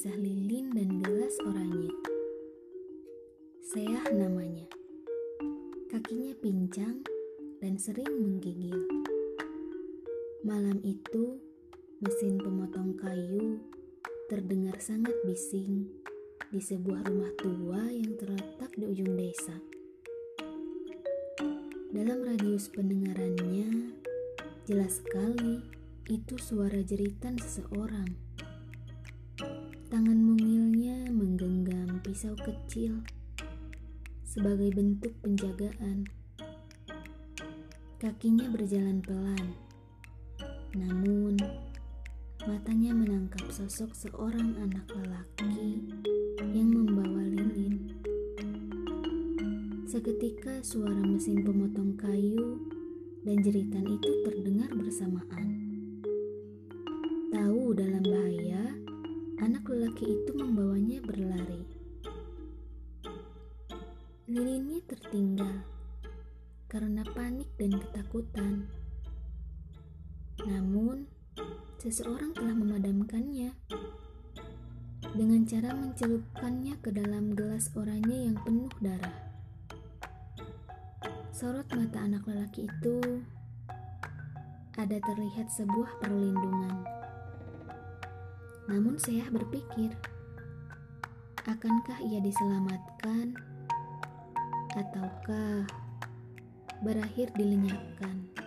kisah lilin dan gelas oranye. Seah namanya. Kakinya pincang dan sering menggigil. Malam itu, mesin pemotong kayu terdengar sangat bising di sebuah rumah tua yang terletak di ujung desa. Dalam radius pendengarannya, jelas sekali itu suara jeritan seseorang. Tangan mungilnya menggenggam pisau kecil sebagai bentuk penjagaan. Kakinya berjalan pelan, namun matanya menangkap sosok seorang anak lelaki yang membawa lilin. Seketika suara mesin pemotong kayu dan jeritan itu terdengar bersamaan. Tahu dalam bahaya, anak lelaki itu membawanya berlari. Lilinnya tertinggal karena panik dan ketakutan. Namun, seseorang telah memadamkannya dengan cara mencelupkannya ke dalam gelas oranye yang penuh darah. Sorot mata anak lelaki itu ada terlihat sebuah perlindungan. Namun saya berpikir, akankah ia diselamatkan ataukah berakhir dilenyapkan.